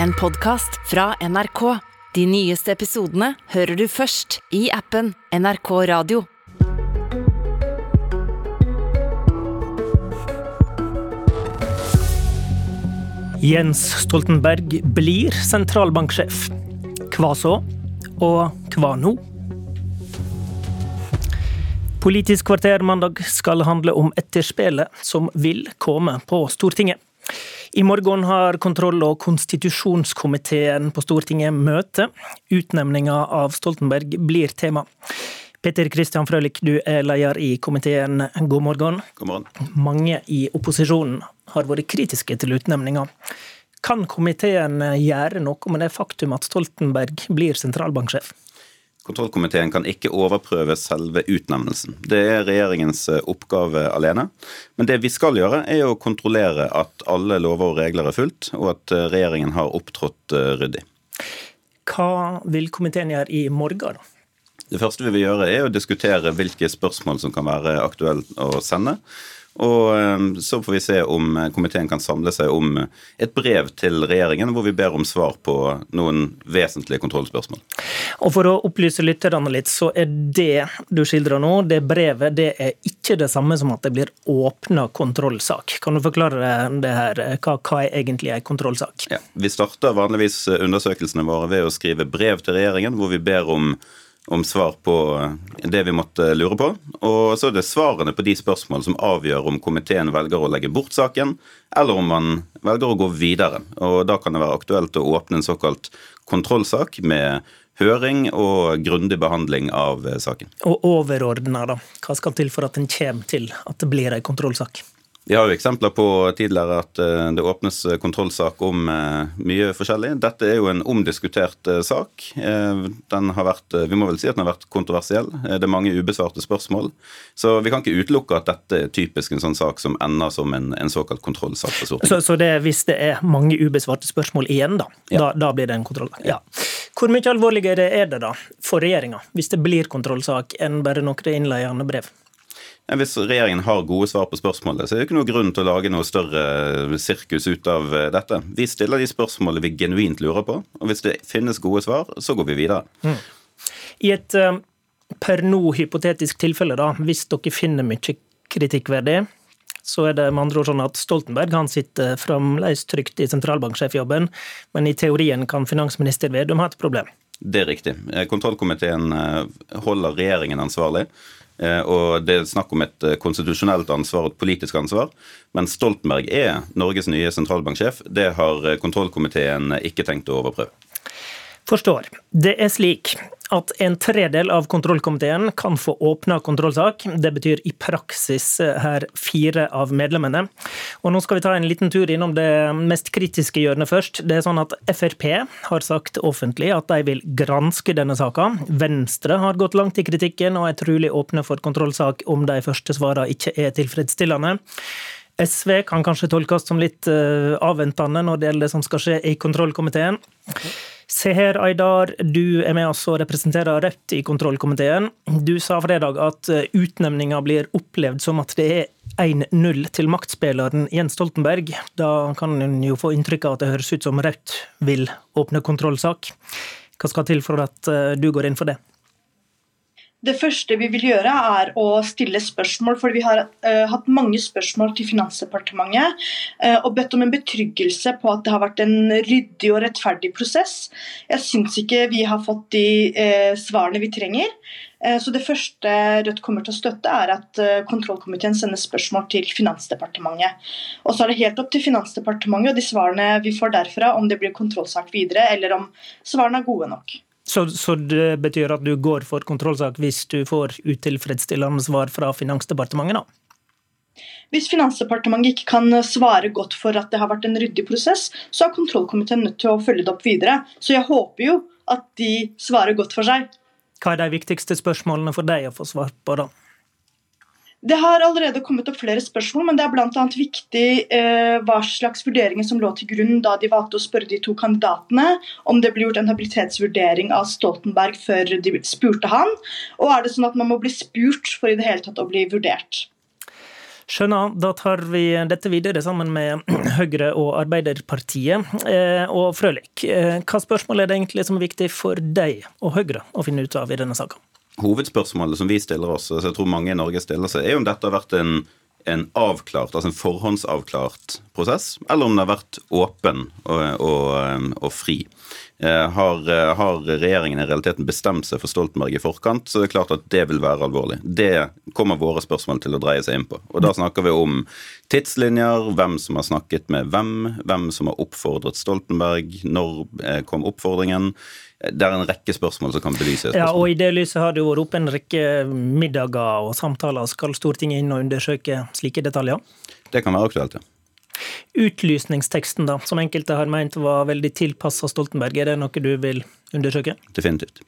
en podkast fra NRK. De nyeste episodene hører du først i appen NRK Radio. Jens Stoltenberg blir sentralbanksjef. Hva så, og hva nå? Politisk kvarter mandag skal handle om etterspillet som vil komme på Stortinget. I morgen har kontroll- og konstitusjonskomiteen på Stortinget møte. Utnevninga av Stoltenberg blir tema. Peter Christian Frølich, du er leder i komiteen. God morgen. God morgen. Mange i opposisjonen har vært kritiske til utnevninga. Kan komiteen gjøre noe med det faktum at Stoltenberg blir sentralbanksjef? Kontrollkomiteen kan ikke overprøve selve utnevnelsen. Det er regjeringens eh, oppgave alene. Men det vi skal gjøre, er å kontrollere at alle lover og regler er fulgt, og at eh, regjeringen har opptrådt eh, ryddig. Hva vil komiteen gjøre i morgen, da? Det første vi vil gjøre, er å diskutere hvilke spørsmål som kan være aktuelle å sende. Og ehm, så får vi se om komiteen kan samle seg om et brev til regjeringen hvor vi ber om svar på noen vesentlige kontrollspørsmål. Og For å opplyse lytterne litt, så er det du skildrer nå, det brevet, det er ikke det samme som at det blir åpna kontrollsak. Kan du forklare det her? Hva, hva er egentlig en kontrollsak? Ja, vi starter vanligvis undersøkelsene våre ved å skrive brev til regjeringen hvor vi ber om om svar på eh, det vi måtte lure på. Og så er det svarene på de spørsmål som avgjør om komiteen velger å legge bort saken, eller om man velger å gå videre. Og Da kan det være aktuelt å åpne en såkalt kontrollsak med høring og grundig behandling av eh, saken. Og overordna, da? Hva skal til for at en kommer til at det blir en kontrollsak? Vi har jo eksempler på tidligere at eh, det åpnes kontrollsak om eh, mye forskjellig. Dette er jo en omdiskutert eh, sak. Den har vært, vi må vel si at den har vært kontroversiell. Det er mange ubesvarte spørsmål. Så vi kan ikke utelukke at dette er typisk en sånn sak som ender som en, en såkalt kontrollsak Så, så det, hvis det er mange ubesvarte spørsmål igjen, da, ja. da, da, blir det en kontrollsak? Ja. Hvor mye alvorligere er det da for regjeringa, hvis det blir kontrollsak, enn bare noen innledende brev? Hvis regjeringen har gode svar på spørsmålet, så er det ikke noe grunn til å lage noe større sirkus ut av eh, dette. Vi stiller de spørsmålene vi genuint lurer på, og hvis det finnes gode svar, så går vi videre. Mm. I et eh, per nå hypotetisk tilfelle, da, hvis dere finner mye kritikkverdig, så er det med andre ord sånn at Stoltenberg han sitter fremdeles trygt i sentralbanksjefjobben, men i teorien kan finansminister Vedum ha et problem. Det er riktig. Eh, kontrollkomiteen holder regjeringen ansvarlig. Eh, og Det er snakk om et eh, konstitusjonelt ansvar og et politisk ansvar. Men Stoltenberg er Norges nye sentralbanksjef. Det har eh, kontrollkomiteen ikke tenkt å overprøve. Forstår. Det er slik at en tredel av kontrollkomiteen kan få åpna kontrollsak. Det betyr i praksis her fire av medlemmene. Og nå skal vi ta en liten tur innom det mest kritiske hjørnet først. Det er sånn at Frp har sagt offentlig at de vil granske denne saka. Venstre har gått langt i kritikken og er trolig åpne for kontrollsak om de første svarene ikke er tilfredsstillende. SV kan kanskje tolkes som litt eh, avventende når det gjelder det som skal skje i kontrollkomiteen. Okay. Seher Aydar, du er med oss og representerer Rødt i kontrollkomiteen. Du sa fredag at eh, utnevninga blir opplevd som at det er 1-0 til maktspilleren Jens Stoltenberg. Da kan en jo få inntrykk av at det høres ut som Rødt vil åpne kontrollsak. Hva skal til for at eh, du går inn for det? Det første vi vil gjøre, er å stille spørsmål. For vi har uh, hatt mange spørsmål til Finansdepartementet uh, og bedt om en betryggelse på at det har vært en ryddig og rettferdig prosess. Jeg syns ikke vi har fått de uh, svarene vi trenger. Så Det første Rødt kommer til å støtte, er at kontrollkomiteen sender spørsmål til Finansdepartementet. Og Så er det helt opp til Finansdepartementet og de svarene vi får derfra, om det blir kontrollsak videre, eller om svarene er gode nok. Så, så, det betyr at du går for kontrollsak hvis du får utilfredsstillende svar fra Finansdepartementet, da? Hvis Finansdepartementet ikke kan svare godt for at det har vært en ryddig prosess, så er kontrollkomiteen nødt til å følge det opp videre. Så jeg håper jo at de svarer godt for seg. Hva er de viktigste spørsmålene for deg å få svar på, da? Det har allerede kommet opp flere spørsmål, men det er bl.a. viktig eh, hva slags vurderinger som lå til grunn da de valgte å spørre de to kandidatene. Om det ble gjort en habilitetsvurdering av Stoltenberg før de spurte han. Og er det sånn at man må bli spurt for i det hele tatt å bli vurdert? Skjønner. Da tar vi dette videre sammen med Høyre og Arbeiderpartiet. Eh, og Frølik, eh, hva spørsmål er det egentlig som er viktig for deg og Høyre å finne ut av i denne saka? Hovedspørsmålet som vi stiller oss, som jeg tror mange i Norge stiller seg, er om dette har vært en, en avklart, altså en forhåndsavklart prosess, eller om den har vært åpen og, og, og fri. Eh, har, eh, har, regjeringen i realiteten bestemt seg for Stoltenberg i forkant, så det er klart at det vil være alvorlig. Det kommer våre spørsmål til å dreie seg inn på. Og Da snakker vi om tidslinjer, hvem som har snakket med hvem, hvem som har oppfordret Stoltenberg, når eh, kom oppfordringen. Det er en rekke spørsmål som kan belyses. Ja, og I det lyset har det vært opp en rekke middager og samtaler. Skal Stortinget inn og undersøke slike detaljer? Det kan være aktuelt, ja. Utlysningsteksten, da, som enkelte har meint var veldig tilpassa Stoltenberg, er det noe du vil undersøke? Definitivt.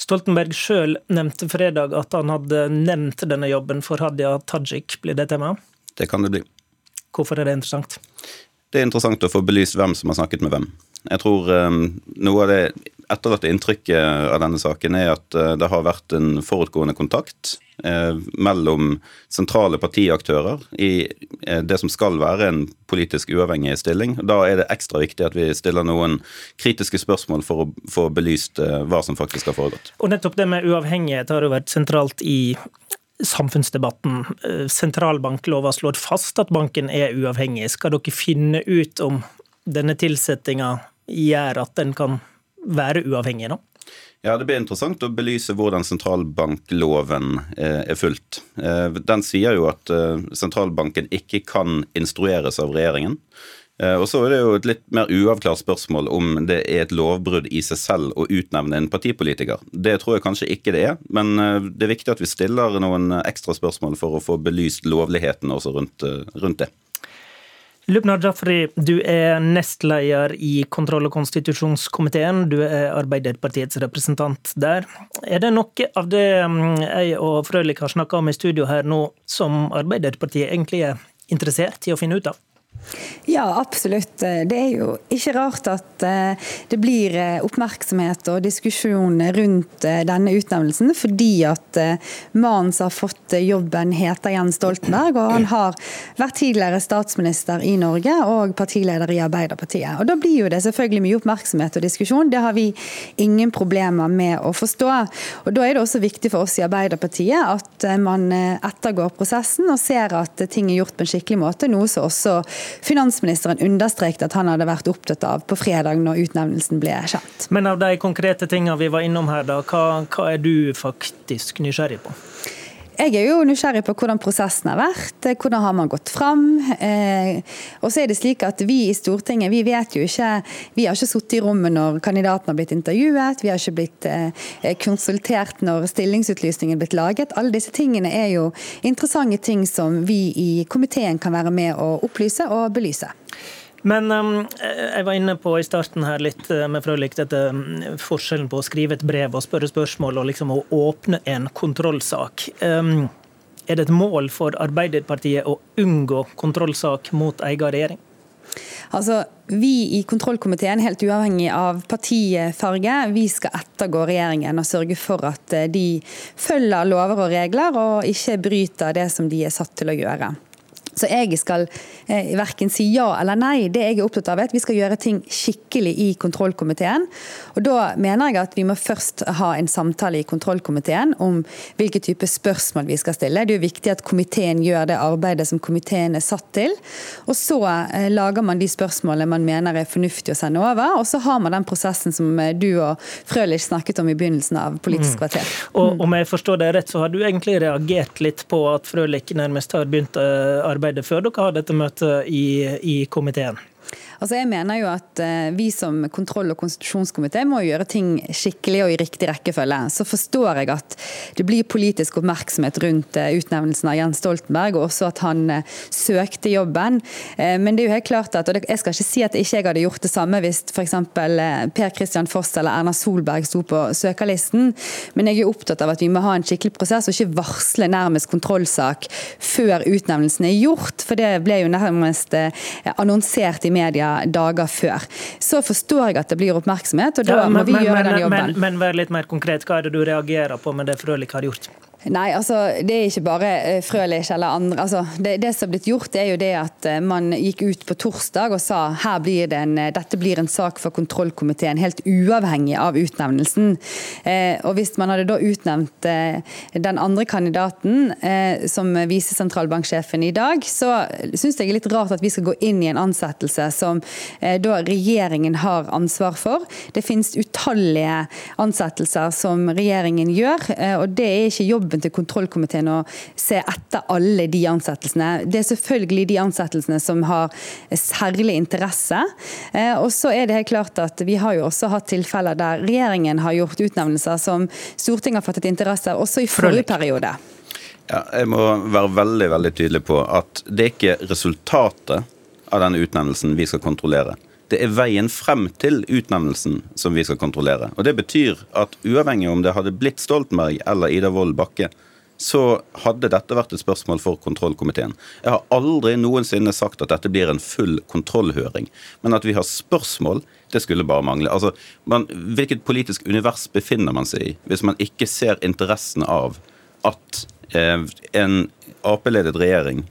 Stoltenberg sjøl nevnte fredag at han hadde nevnt denne jobben for Hadia Tajik. Blir det tema? Det kan det bli. Hvorfor er det interessant? Det er interessant å få belyst hvem som har snakket med hvem. Jeg tror um, noe av det etterlatte inntrykket av denne saken er at uh, det har vært en forutgående kontakt uh, mellom sentrale partiaktører i uh, det som skal være en politisk uavhengig stilling. Da er det ekstra viktig at vi stiller noen kritiske spørsmål for å få belyst hva som faktisk har foregått. Og nettopp det med uavhengighet har jo vært sentralt i samfunnsdebatten. Sentralbanklova slår fast at banken er uavhengig. Skal dere finne ut om denne tilsettinga gjør at den kan være uavhengig, nå? Ja, Det blir interessant å belyse hvordan sentralbankloven eh, er fulgt. Eh, den sier jo at eh, sentralbanken ikke kan instrueres av regjeringen. Og Så er det jo et litt mer uavklart spørsmål om det er et lovbrudd i seg selv å utnevne en partipolitiker. Det tror jeg kanskje ikke det er, men det er viktig at vi stiller noen ekstra spørsmål for å få belyst lovligheten også rundt, rundt det. Lubna Jafri, du er nestleder i kontroll- og konstitusjonskomiteen. Du er Arbeiderpartiets representant der. Er det noe av det mm, jeg og Frølich har snakka om i studio her nå, som Arbeiderpartiet egentlig er interessert i å finne ut av? Ja, absolutt. Det er jo ikke rart at eh, det blir eh, oppmerksomhet og diskusjon rundt eh, denne utnevnelsen, fordi at mannen som har fått jobben heter Jens Stoltenberg, og han har vært tidligere statsminister i Norge og partileder i Arbeiderpartiet. Og Da blir jo det selvfølgelig mye oppmerksomhet og diskusjon. Det har vi ingen problemer med å forstå. Og Da er det også viktig for oss i Arbeiderpartiet at man ettergår prosessen og ser at ting er gjort på en skikkelig måte, noe som også finansministeren understreket at han hadde vært opptatt av på fredag når utnevnelsen ble kjent. Men av de konkrete tingene vi var innom her, da, hva, hva er du faktisk nysgjerrig på? Jeg er jo nysgjerrig på hvordan prosessen har vært, hvordan har man gått fram. Eh, og så er det slik at Vi i Stortinget vi vet jo ikke, vi har ikke sittet i rommet når kandidaten har blitt intervjuet, vi har ikke blitt eh, konsultert når stillingsutlysningen er blitt laget. Alle disse tingene er jo interessante ting som vi i komiteen kan være med å opplyse og belyse. Men um, jeg var inne på i starten her litt uh, med Frølich dette um, forskjellen på å skrive et brev og spørre spørsmål og liksom å åpne en kontrollsak. Um, er det et mål for Arbeiderpartiet å unngå kontrollsak mot egen regjering? Altså, Vi i kontrollkomiteen, helt uavhengig av partifarge, vi skal ettergå regjeringen og sørge for at uh, de følger lover og regler og ikke bryter det som de er satt til å gjøre. Så jeg skal eh, verken si ja eller nei. Det jeg er opptatt av er at vi skal gjøre ting skikkelig i kontrollkomiteen. Og Da mener jeg at vi må først ha en samtale i kontrollkomiteen om hvilke type spørsmål vi skal stille. Det er jo viktig at komiteen gjør det arbeidet som komiteen er satt til. Og Så eh, lager man de spørsmålene man mener er fornuftig å sende over. Og så har man den prosessen som eh, du og Frølich snakket om i begynnelsen av Politisk mm. kvarter. Mm. Og Om jeg forstår det rett, så har du egentlig reagert litt på at Frølich nærmest har begynt arbeid arbeidet før dere har dette møtet i, i komiteen? Altså jeg mener jo at eh, Vi som kontroll- og konstitusjonskomité må gjøre ting skikkelig og i riktig rekkefølge. Så forstår jeg at det blir politisk oppmerksomhet rundt eh, utnevnelsen av Jens Stoltenberg, og også at han eh, søkte jobben. Men det er jo helt klart at, og jeg skal ikke si at ikke jeg hadde gjort det samme hvis f.eks. Per Christian Foss eller Erna Solberg sto på søkerlisten, men jeg er opptatt av at vi må ha en skikkelig prosess og ikke varsle nærmest kontrollsak før utnevnelsen er gjort. For det ble jo nærmest annonsert i media dager før. Så forstår jeg at det blir oppmerksomhet, og da ja, men, må vi men, gjøre den jobben. Men, men, vær litt mer konkret. Hva er det du reagerer på med det Frølich har gjort? Nei, altså det er ikke bare eh, Frølich eller andre. Altså, det, det, som er blitt gjort, er jo det at eh, man gikk ut på torsdag og sa her blir det en, eh, dette blir en sak for kontrollkomiteen, helt uavhengig av utnevnelsen. Eh, og Hvis man hadde da utnevnt eh, den andre kandidaten eh, som visesentralbanksjefen i dag, så syns jeg er litt rart at vi skal gå inn i en ansettelse som da regjeringen har ansvar for. Det finnes utallige ansettelser som regjeringen gjør, og det er ikke jobben jobben til kontrollkomiteen å se etter alle de ansettelsene. Det er selvfølgelig de ansettelsene som har særlig interesse. Eh, og så er det helt klart at Vi har jo også hatt tilfeller der regjeringen har gjort utnevnelser som Stortinget har fattet interesse av, også i forrige periode. Ja, jeg må være veldig veldig tydelig på at det er ikke resultatet av denne utnevnelsen vi skal kontrollere. Det er veien frem til utnevnelsen som vi skal kontrollere. Og Det betyr at uavhengig om det hadde blitt Stoltenberg eller Ida Wold Bakke, så hadde dette vært et spørsmål for kontrollkomiteen. Jeg har aldri noensinne sagt at dette blir en full kontrollhøring. Men at vi har spørsmål, det skulle bare mangle. Altså, man, hvilket politisk univers befinner man seg i hvis man ikke ser interessen av at eh, en Ap-ledet regjering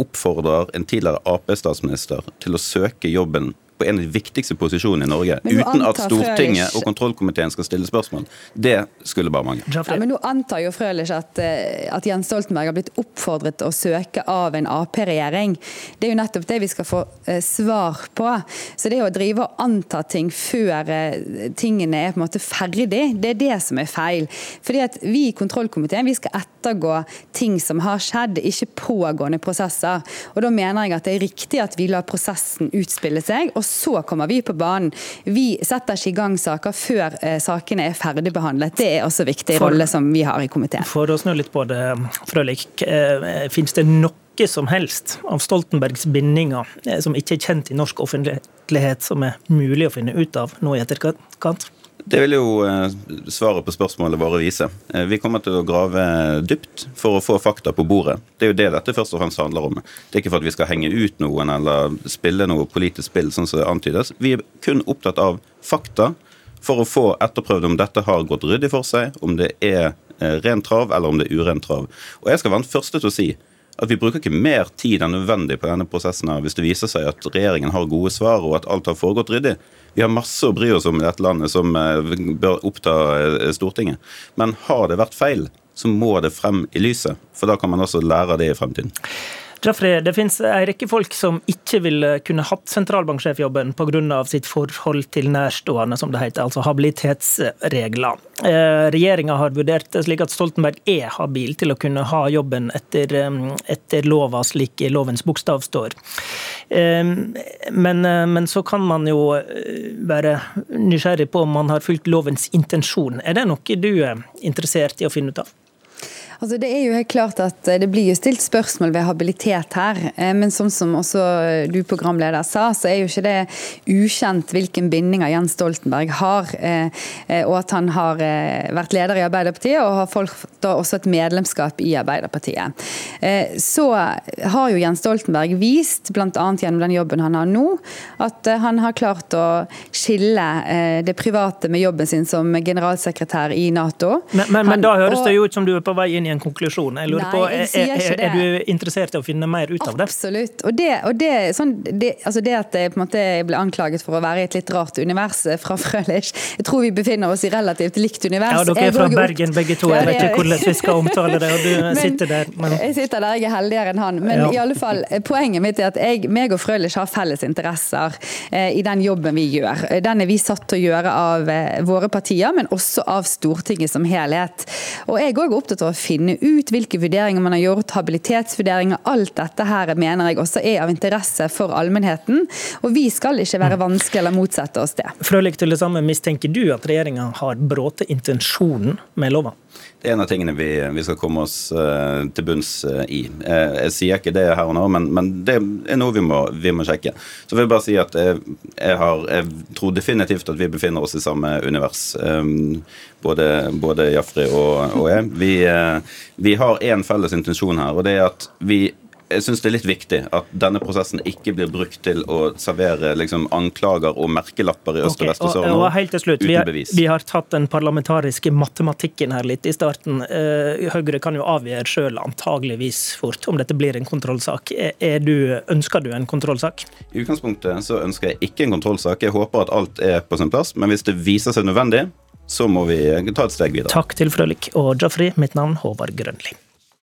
oppfordrer en tidligere Ap-statsminister til å søke jobben på en av de viktigste posisjonene i Norge, uten at Stortinget og kontrollkomiteen skal stille spørsmål. Det skulle bare mangle. Ja, men nå antar jo Frølich at, eh, at Jens Stoltenberg har blitt oppfordret å søke av en Ap-regjering. Det er jo nettopp det vi skal få eh, svar på. Så det å drive og anta ting før eh, tingene er på en måte ferdig, det er det som er feil. Fordi at Vi i kontrollkomiteen vi skal ettergå ting som har skjedd, ikke pågående prosesser. Og Da mener jeg at det er riktig at vi lar prosessen utspille seg. og så kommer vi på banen. Vi setter ikke i gang saker før eh, sakene er ferdigbehandlet. Det er også en viktig rolle som vi har i komiteen. For å snu litt på det, Frølik. Eh, Fins det noe som helst av Stoltenbergs bindinger eh, som ikke er kjent i norsk offentlighet, som er mulig å finne ut av nå i etterkant? Det vil jo eh, svaret på spørsmålet våre vise. Eh, vi kommer til å grave dypt for å få fakta på bordet. Det er jo det dette først og fremst handler om. Det er ikke for at vi skal henge ut noen eller spille noe politisk spill, sånn som det antydes. Vi er kun opptatt av fakta for å få etterprøvd om dette har gått ryddig for seg, om det er eh, ren trav eller om det er uren trav. Og jeg skal være den første til å si at vi bruker ikke mer tid enn nødvendig på denne prosessen her hvis det viser seg at regjeringen har gode svar og at alt har foregått ryddig. Vi har masse å bry oss om i dette landet som eh, bør oppta eh, Stortinget. Men har det vært feil, så må det frem i lyset. For da kan man også lære av det i fremtiden. Jeffrey, det finnes en rekke folk som ikke ville kunne hatt sentralbanksjefjobben pga. sitt forhold til nærstående, som det heter, altså habilitetsregler. Eh, Regjeringa har vurdert det slik at Stoltenberg er habil til å kunne ha jobben etter, eh, etter lova, slik lovens bokstav står. Eh, men, men, så kan man jo være nysgjerrig på om man har fulgt lovens intensjon. Er det noe du er interessert i å finne ut av? Altså det er jo helt klart at eh, det blir jo stilt spørsmål ved habilitet her. Eh, men som, som også du programleder sa, så er jo ikke det ukjent hvilken bindinger Jens Stoltenberg har. Eh, og at han har vært leder i Arbeiderpartiet og har fått også et medlemskap i Arbeiderpartiet. Så har jo Jens Stoltenberg vist, bl.a. gjennom den jobben han har nå, at han har klart å skille det private med jobben sin som generalsekretær i Nato. Men, men, men da høres det jo ut som du er på vei inn i en konklusjon. Jeg lurer Nei, på, er, er, er, du interessert i å finne mer ut av det? Absolutt. Og det, og det, sånn, det, altså det at jeg på en måte ble anklaget for å være i et litt rart univers eh, fra Frølich Jeg tror vi befinner oss i relativt likt univers. Ja, Dere er fra Bergen begge to, jeg vet ikke hvordan vi skal omtale det. og du men, sitter der. Men... Jeg sitter der, jeg er heldigere enn han. Men ja. i alle fall, eh, poenget mitt er at jeg, meg og Frølich har felles interesser eh, i den jobben vi gjør. Den er vi satt til å gjøre av våre partier, men også av Stortinget som helhet. Og jeg er òg opptatt av å finne finne ut hvilke vurderinger man har gjort, habilitetsvurderinger. Alt dette her mener jeg også er av interesse for allmennheten. Og vi skal ikke være vanskelig eller motsette oss det. Frølich til det samme, mistenker du at regjeringa har bråte intensjonen med lova? Det er en av tingene vi, vi skal komme oss uh, til bunns uh, i. Uh, jeg sier ikke det her og nå, men, men det er noe vi må, vi må, sjekke. Så vil jeg bare si at jeg, jeg, har, jeg, tror definitivt at vi befinner oss i samme univers. Både, både Jafri og, og jeg. Vi, vi har én felles intensjon her, og det er at vi jeg syns det er litt viktig at denne prosessen ikke blir brukt til å servere liksom, anklager og merkelapper i øst og vest og sør og, helt til slutt, vi uten har, bevis. vi har tatt den parlamentariske matematikken her litt i starten. Uh, Høyre kan jo avgjøre sjøl antageligvis fort om dette blir en kontrollsak. Er, er du, ønsker du en kontrollsak? I utgangspunktet så ønsker jeg ikke en kontrollsak. Jeg håper at alt er på sin plass, men hvis det viser seg nødvendig, så må vi ta et steg videre. Takk til Frølik og Jafri. Mitt navn Håvard Grønli.